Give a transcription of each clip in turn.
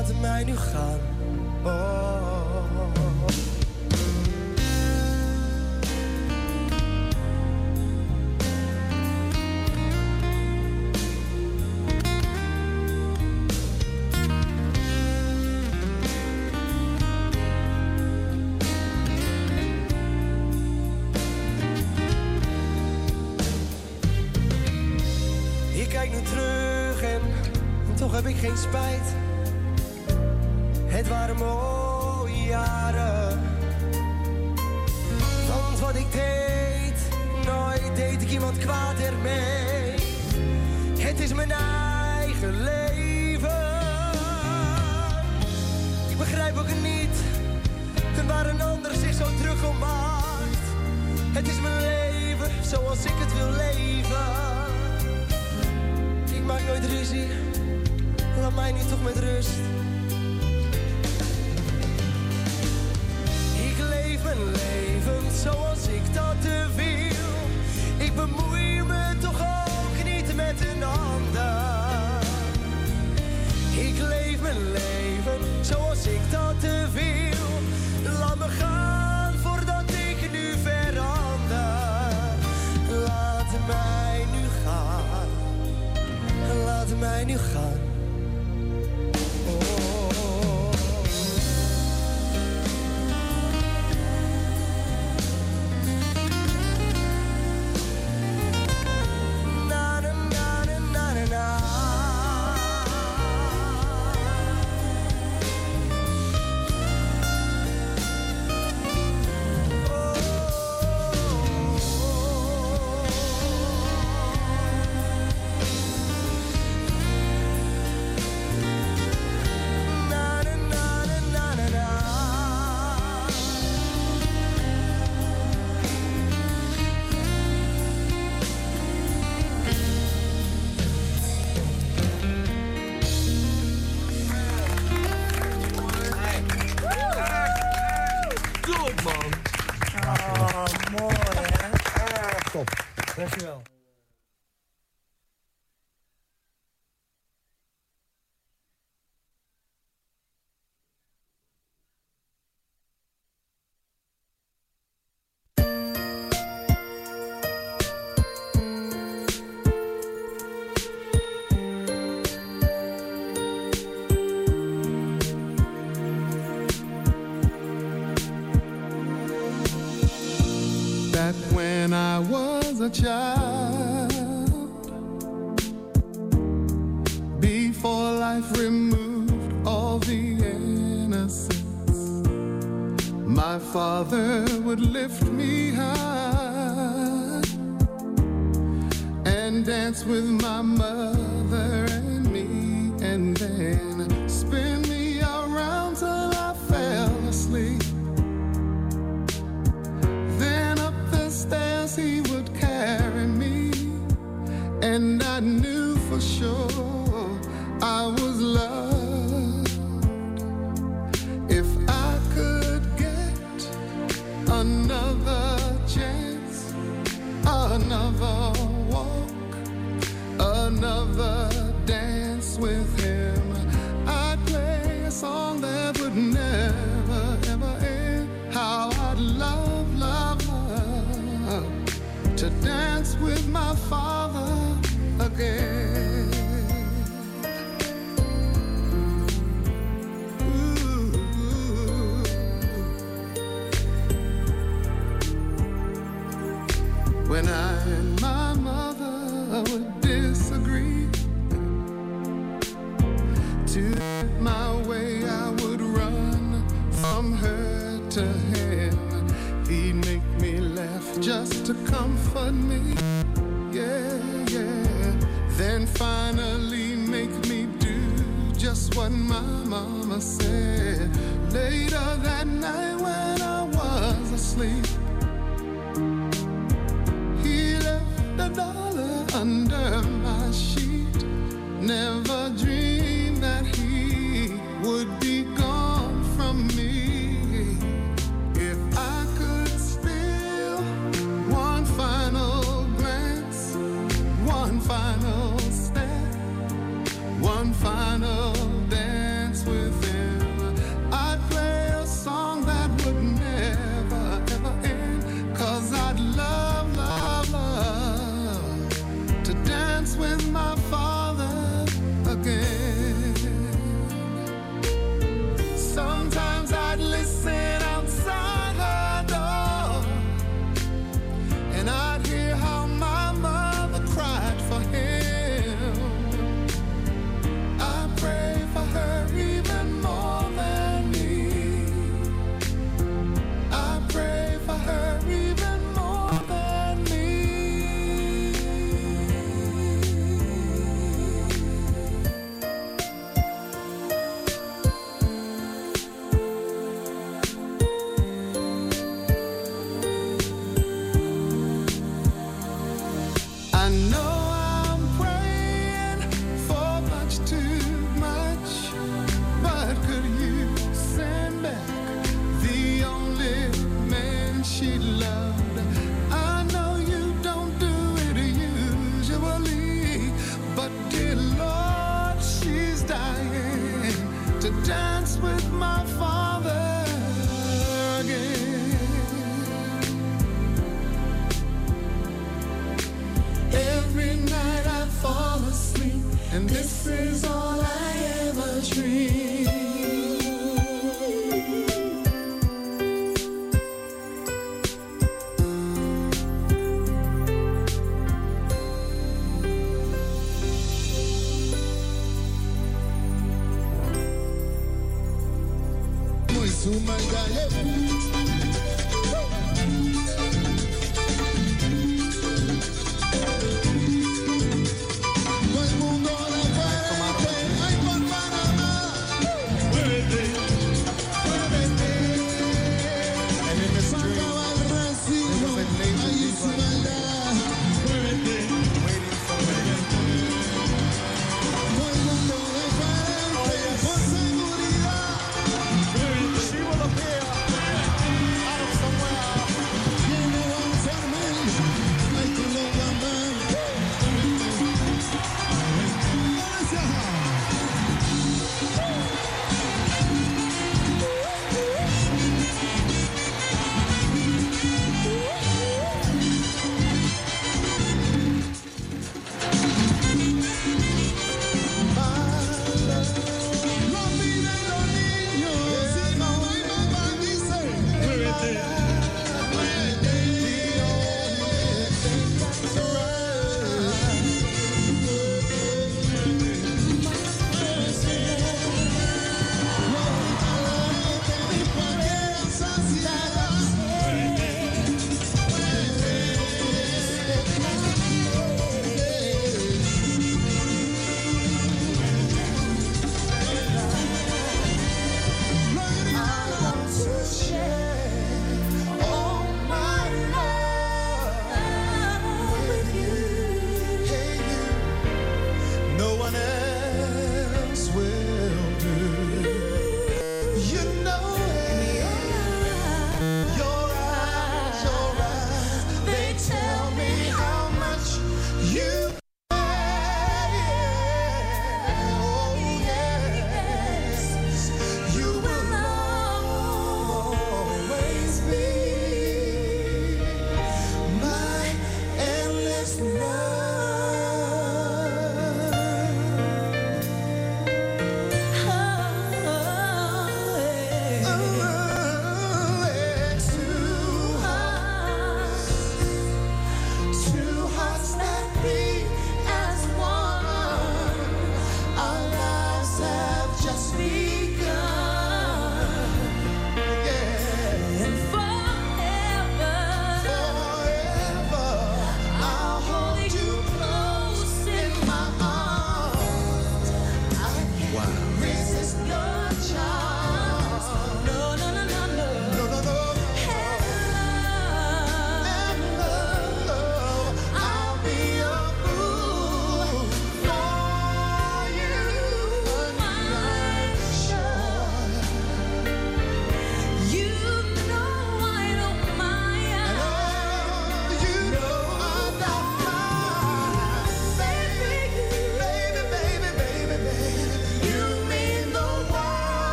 laat mij nu gaan. Oh. with him. I'd play a song that would never, ever end. How I'd love, love, love to dance with my father again. me. Yeah, yeah. Then finally make me do just what my mama said. Later that night when I was asleep.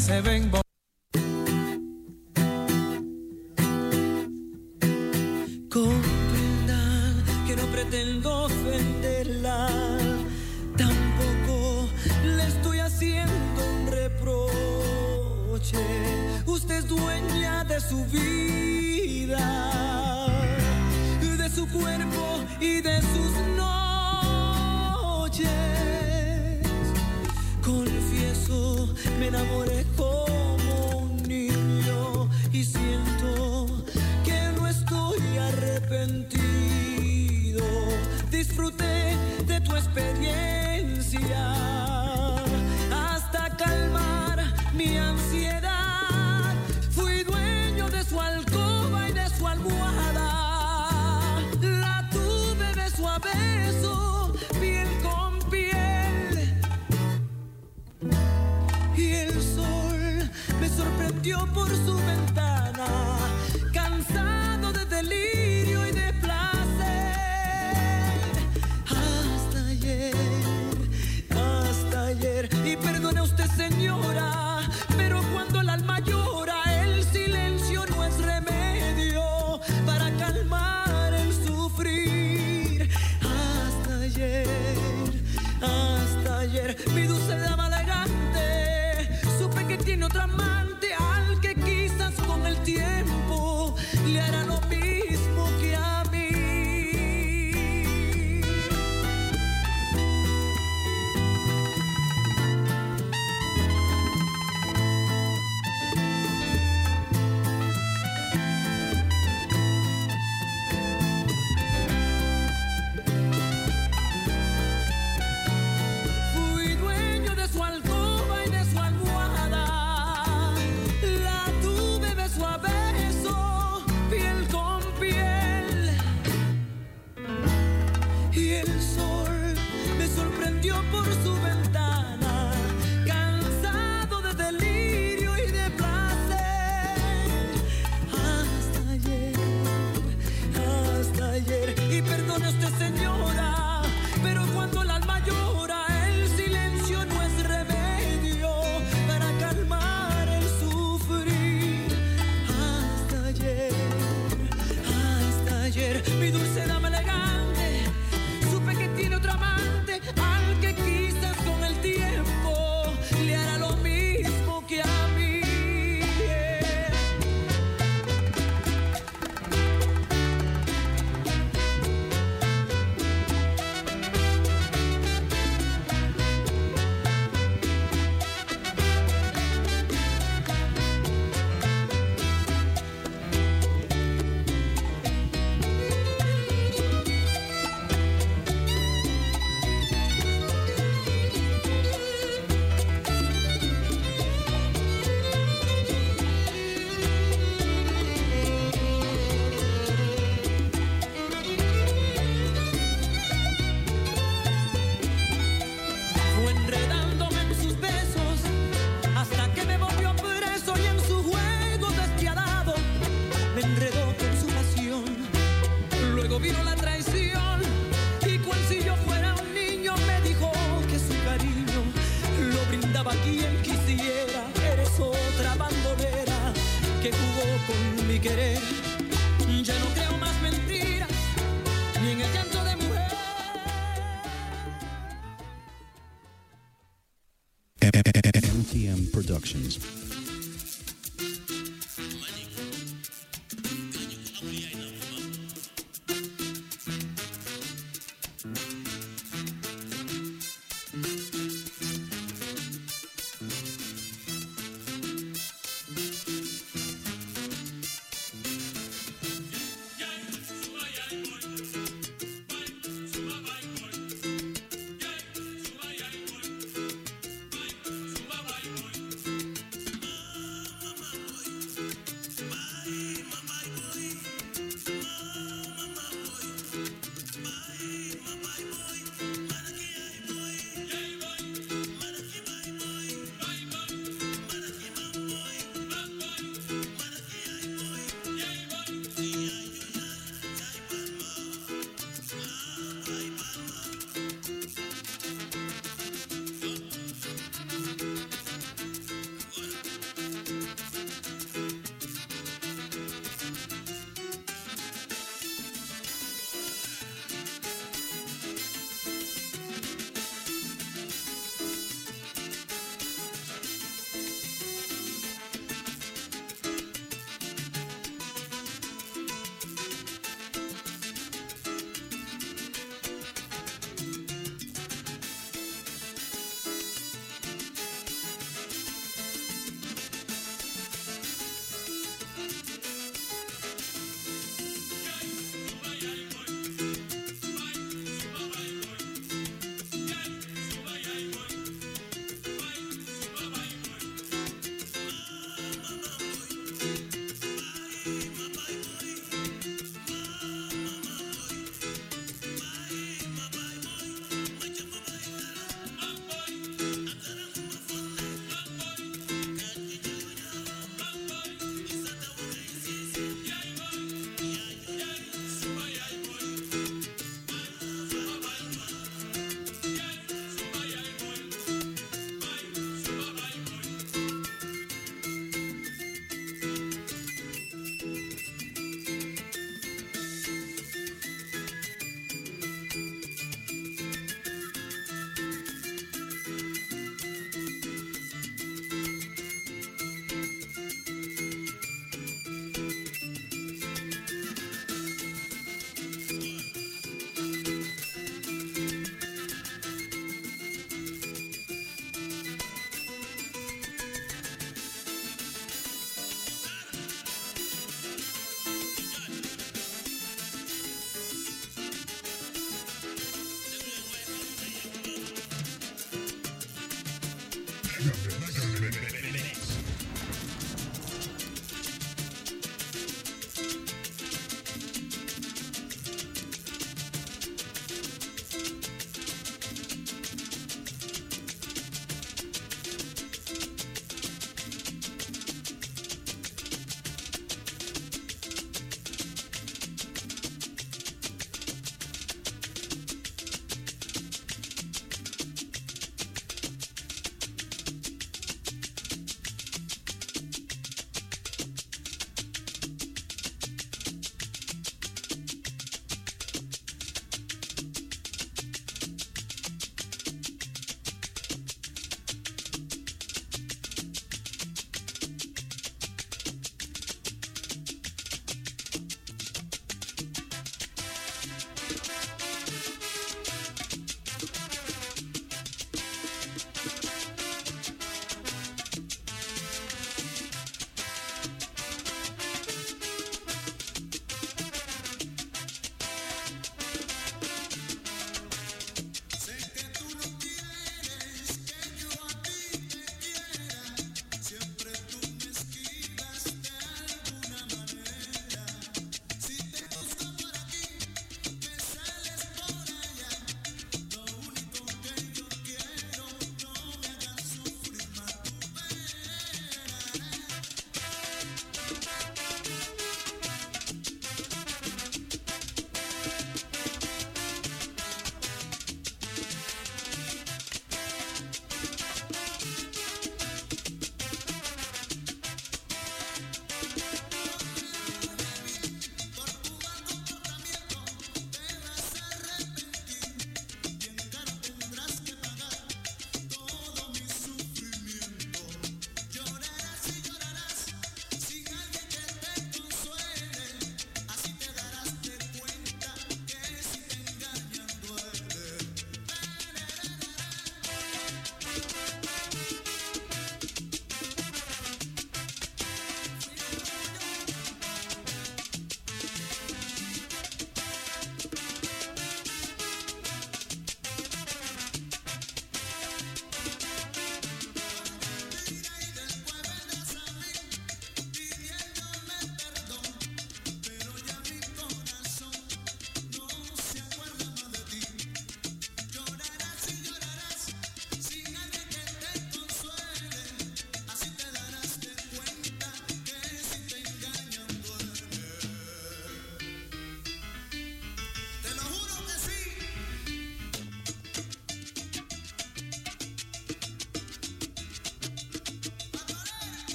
se ven Comprendan que no pretendo ofenderla, tampoco le estoy haciendo un reproche. Usted es dueña de su vida vino la traición y cual si yo fuera un niño me dijo que su cariño lo brindaba quien quisiera. Eres otra bandolera que jugó con mi querer. Ya no creo más mentiras ni en el llanto de mujer. MTM Productions.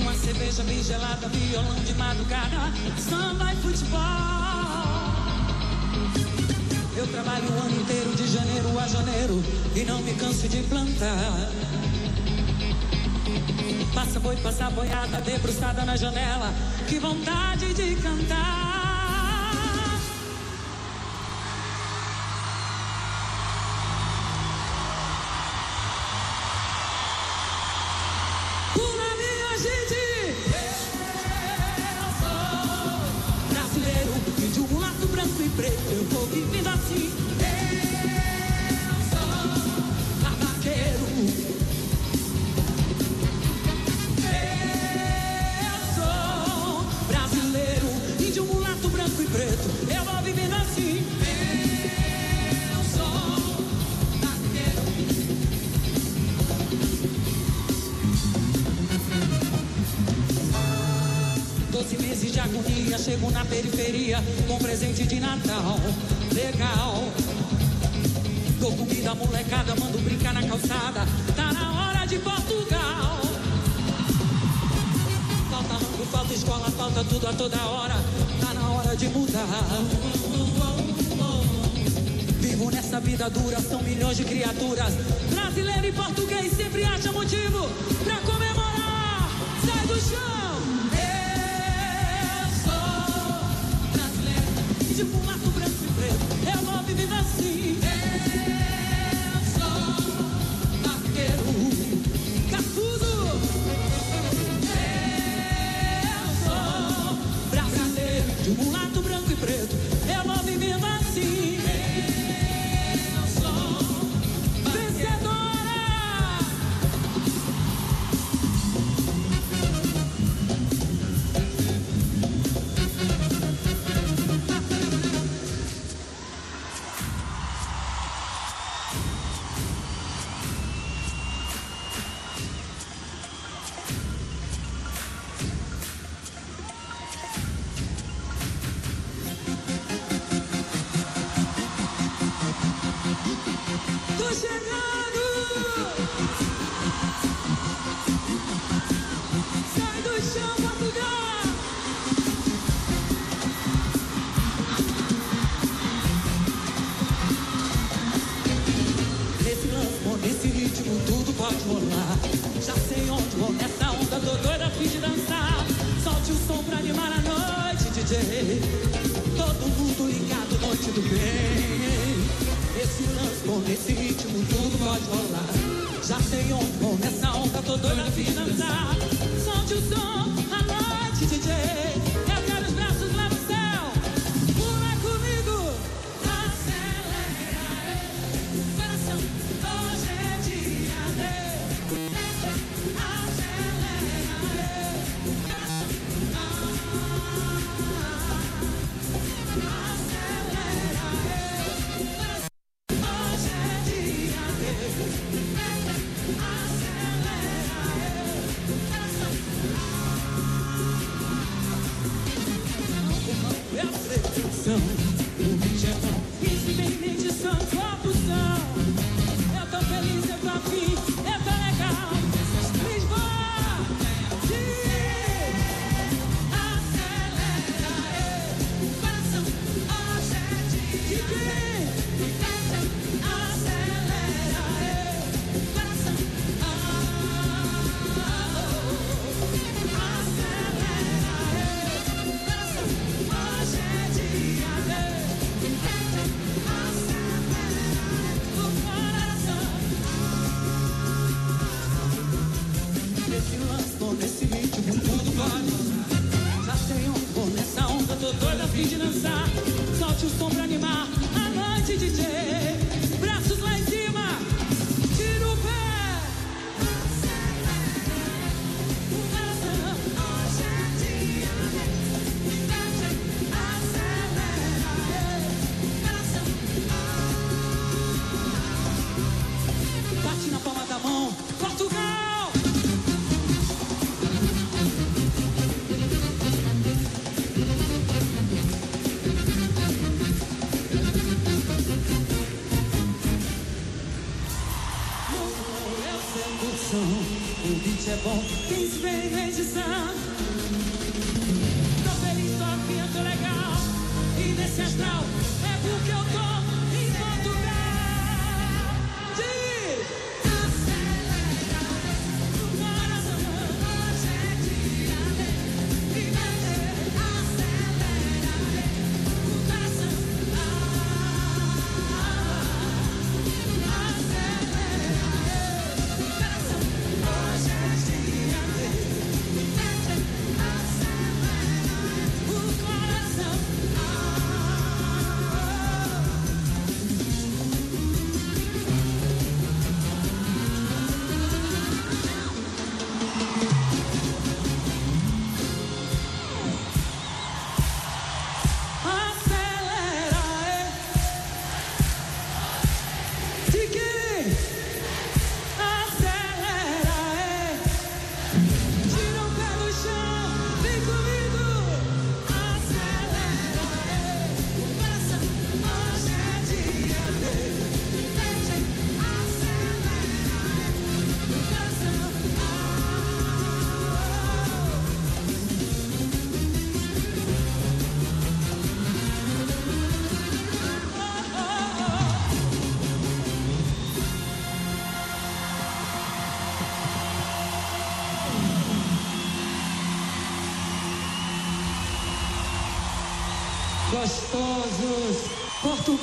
Uma cerveja bem gelada, violão de madrugada, samba e futebol. Eu trabalho o ano inteiro de janeiro a janeiro e não me canso de plantar. Passa boi, passa boiada, debruçada na janela, que vontade de cantar. e preto, eu vou vivendo assim. dia chego na periferia com presente de Natal. Legal. Dou comida molecada, mando brincar na calçada. Tá na hora de Portugal. Falta rango, falta escola, falta tudo a toda hora. Tá na hora de mudar. Vivo nessa vida dura, são milhões de criaturas. Brasileiro e português sempre acha motivo pra de mulato branco e. Eu é vou viver assim. É Eu sou vaqueiro. Eu é sou brasileiro de. 谢谢各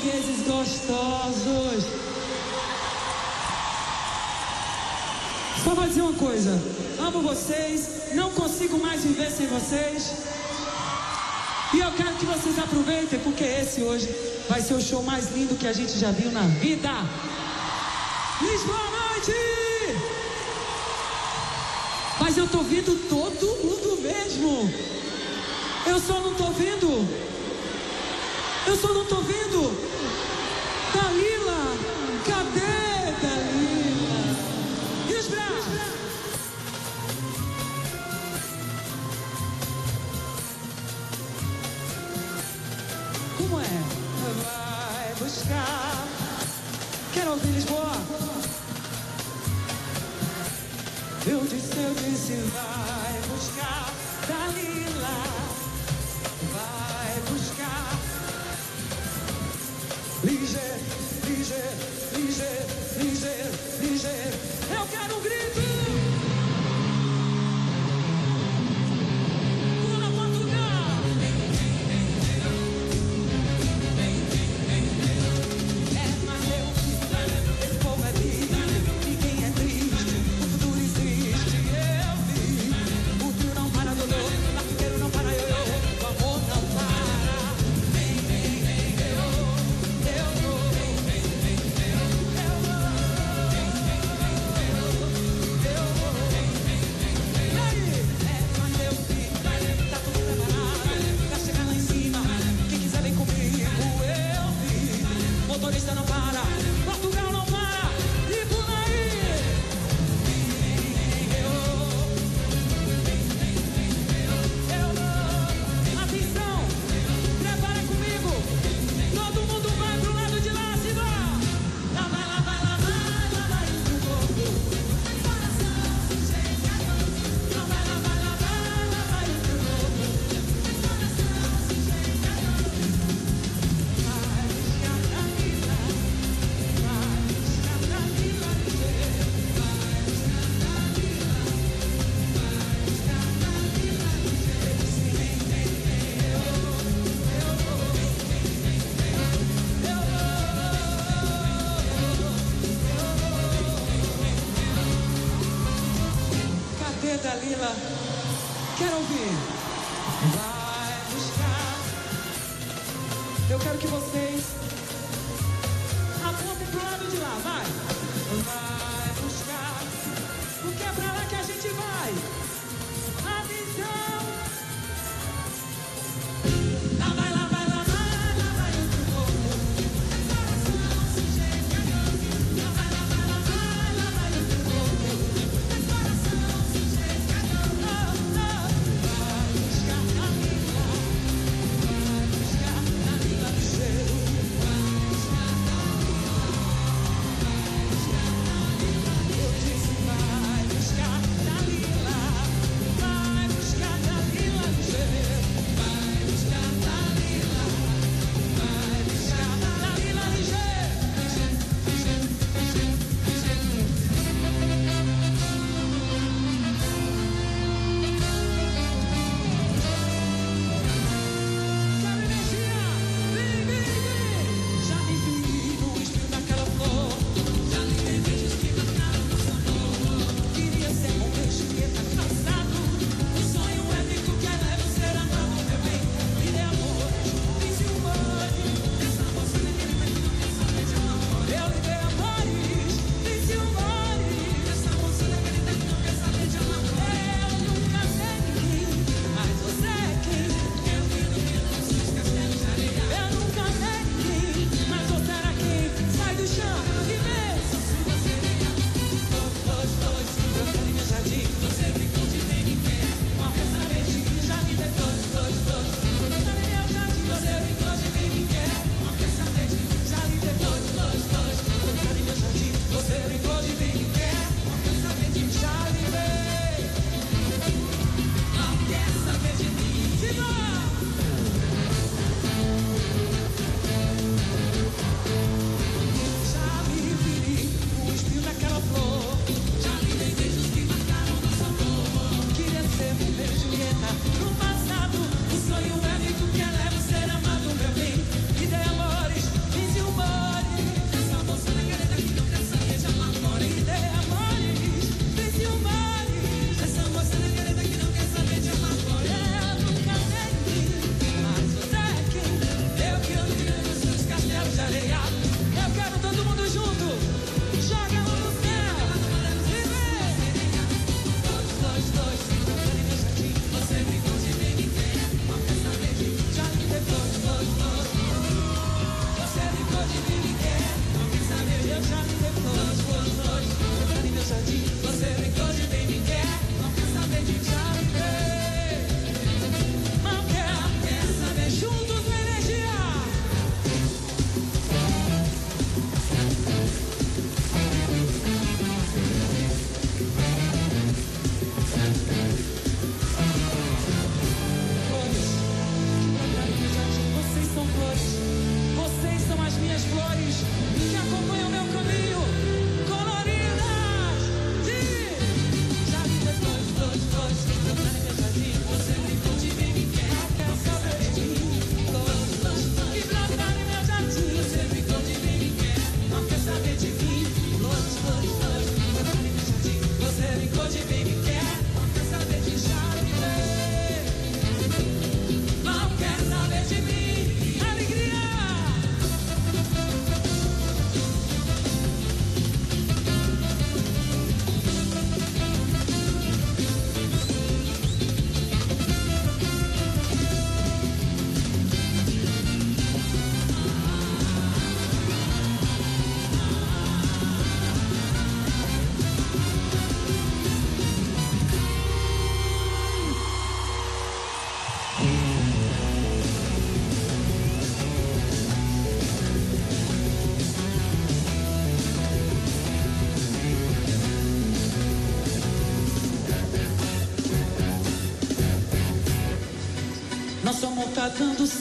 portugueses gostosos. Só vou dizer uma coisa: amo vocês, não consigo mais viver sem vocês. E eu quero que vocês aproveitem, porque esse hoje vai ser o show mais lindo que a gente já viu na vida. Lisboa Noite! Mas eu tô vendo todo mundo mesmo. Eu só não tô vendo. Eu só não tô vendo.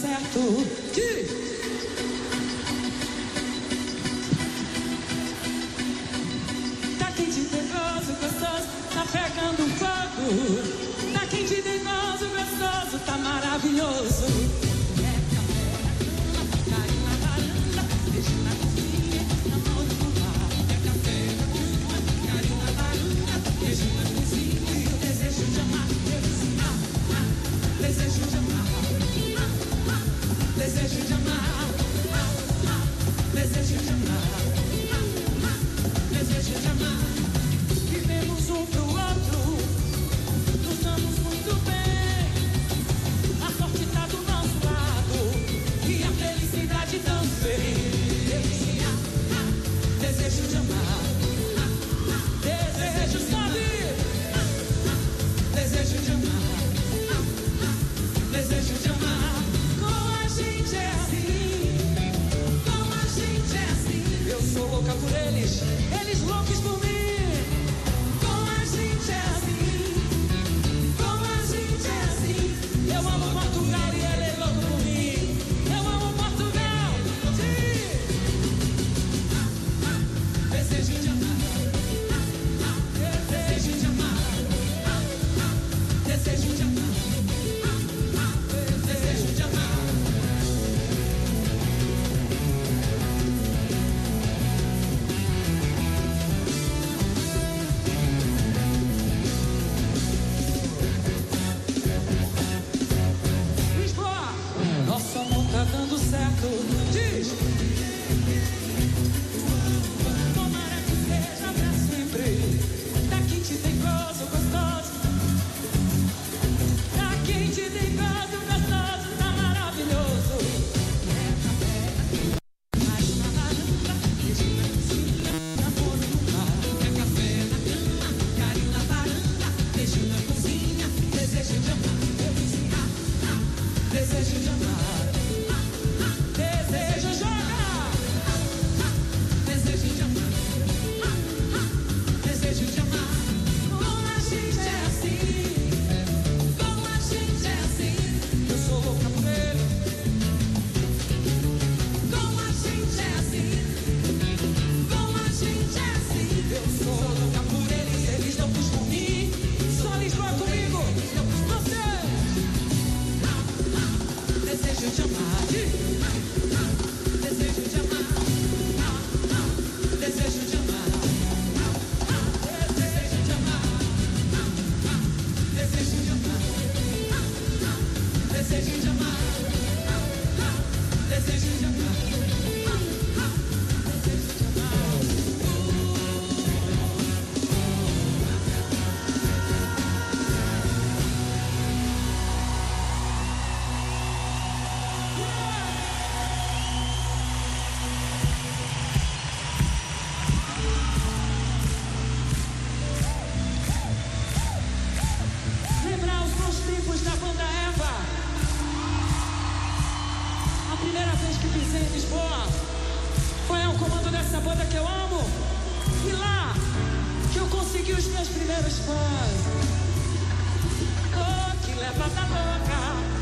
certo que Lisboa. Foi ao comando dessa banda que eu amo. E lá que eu consegui os meus primeiros fãs. Oh, que levada louca.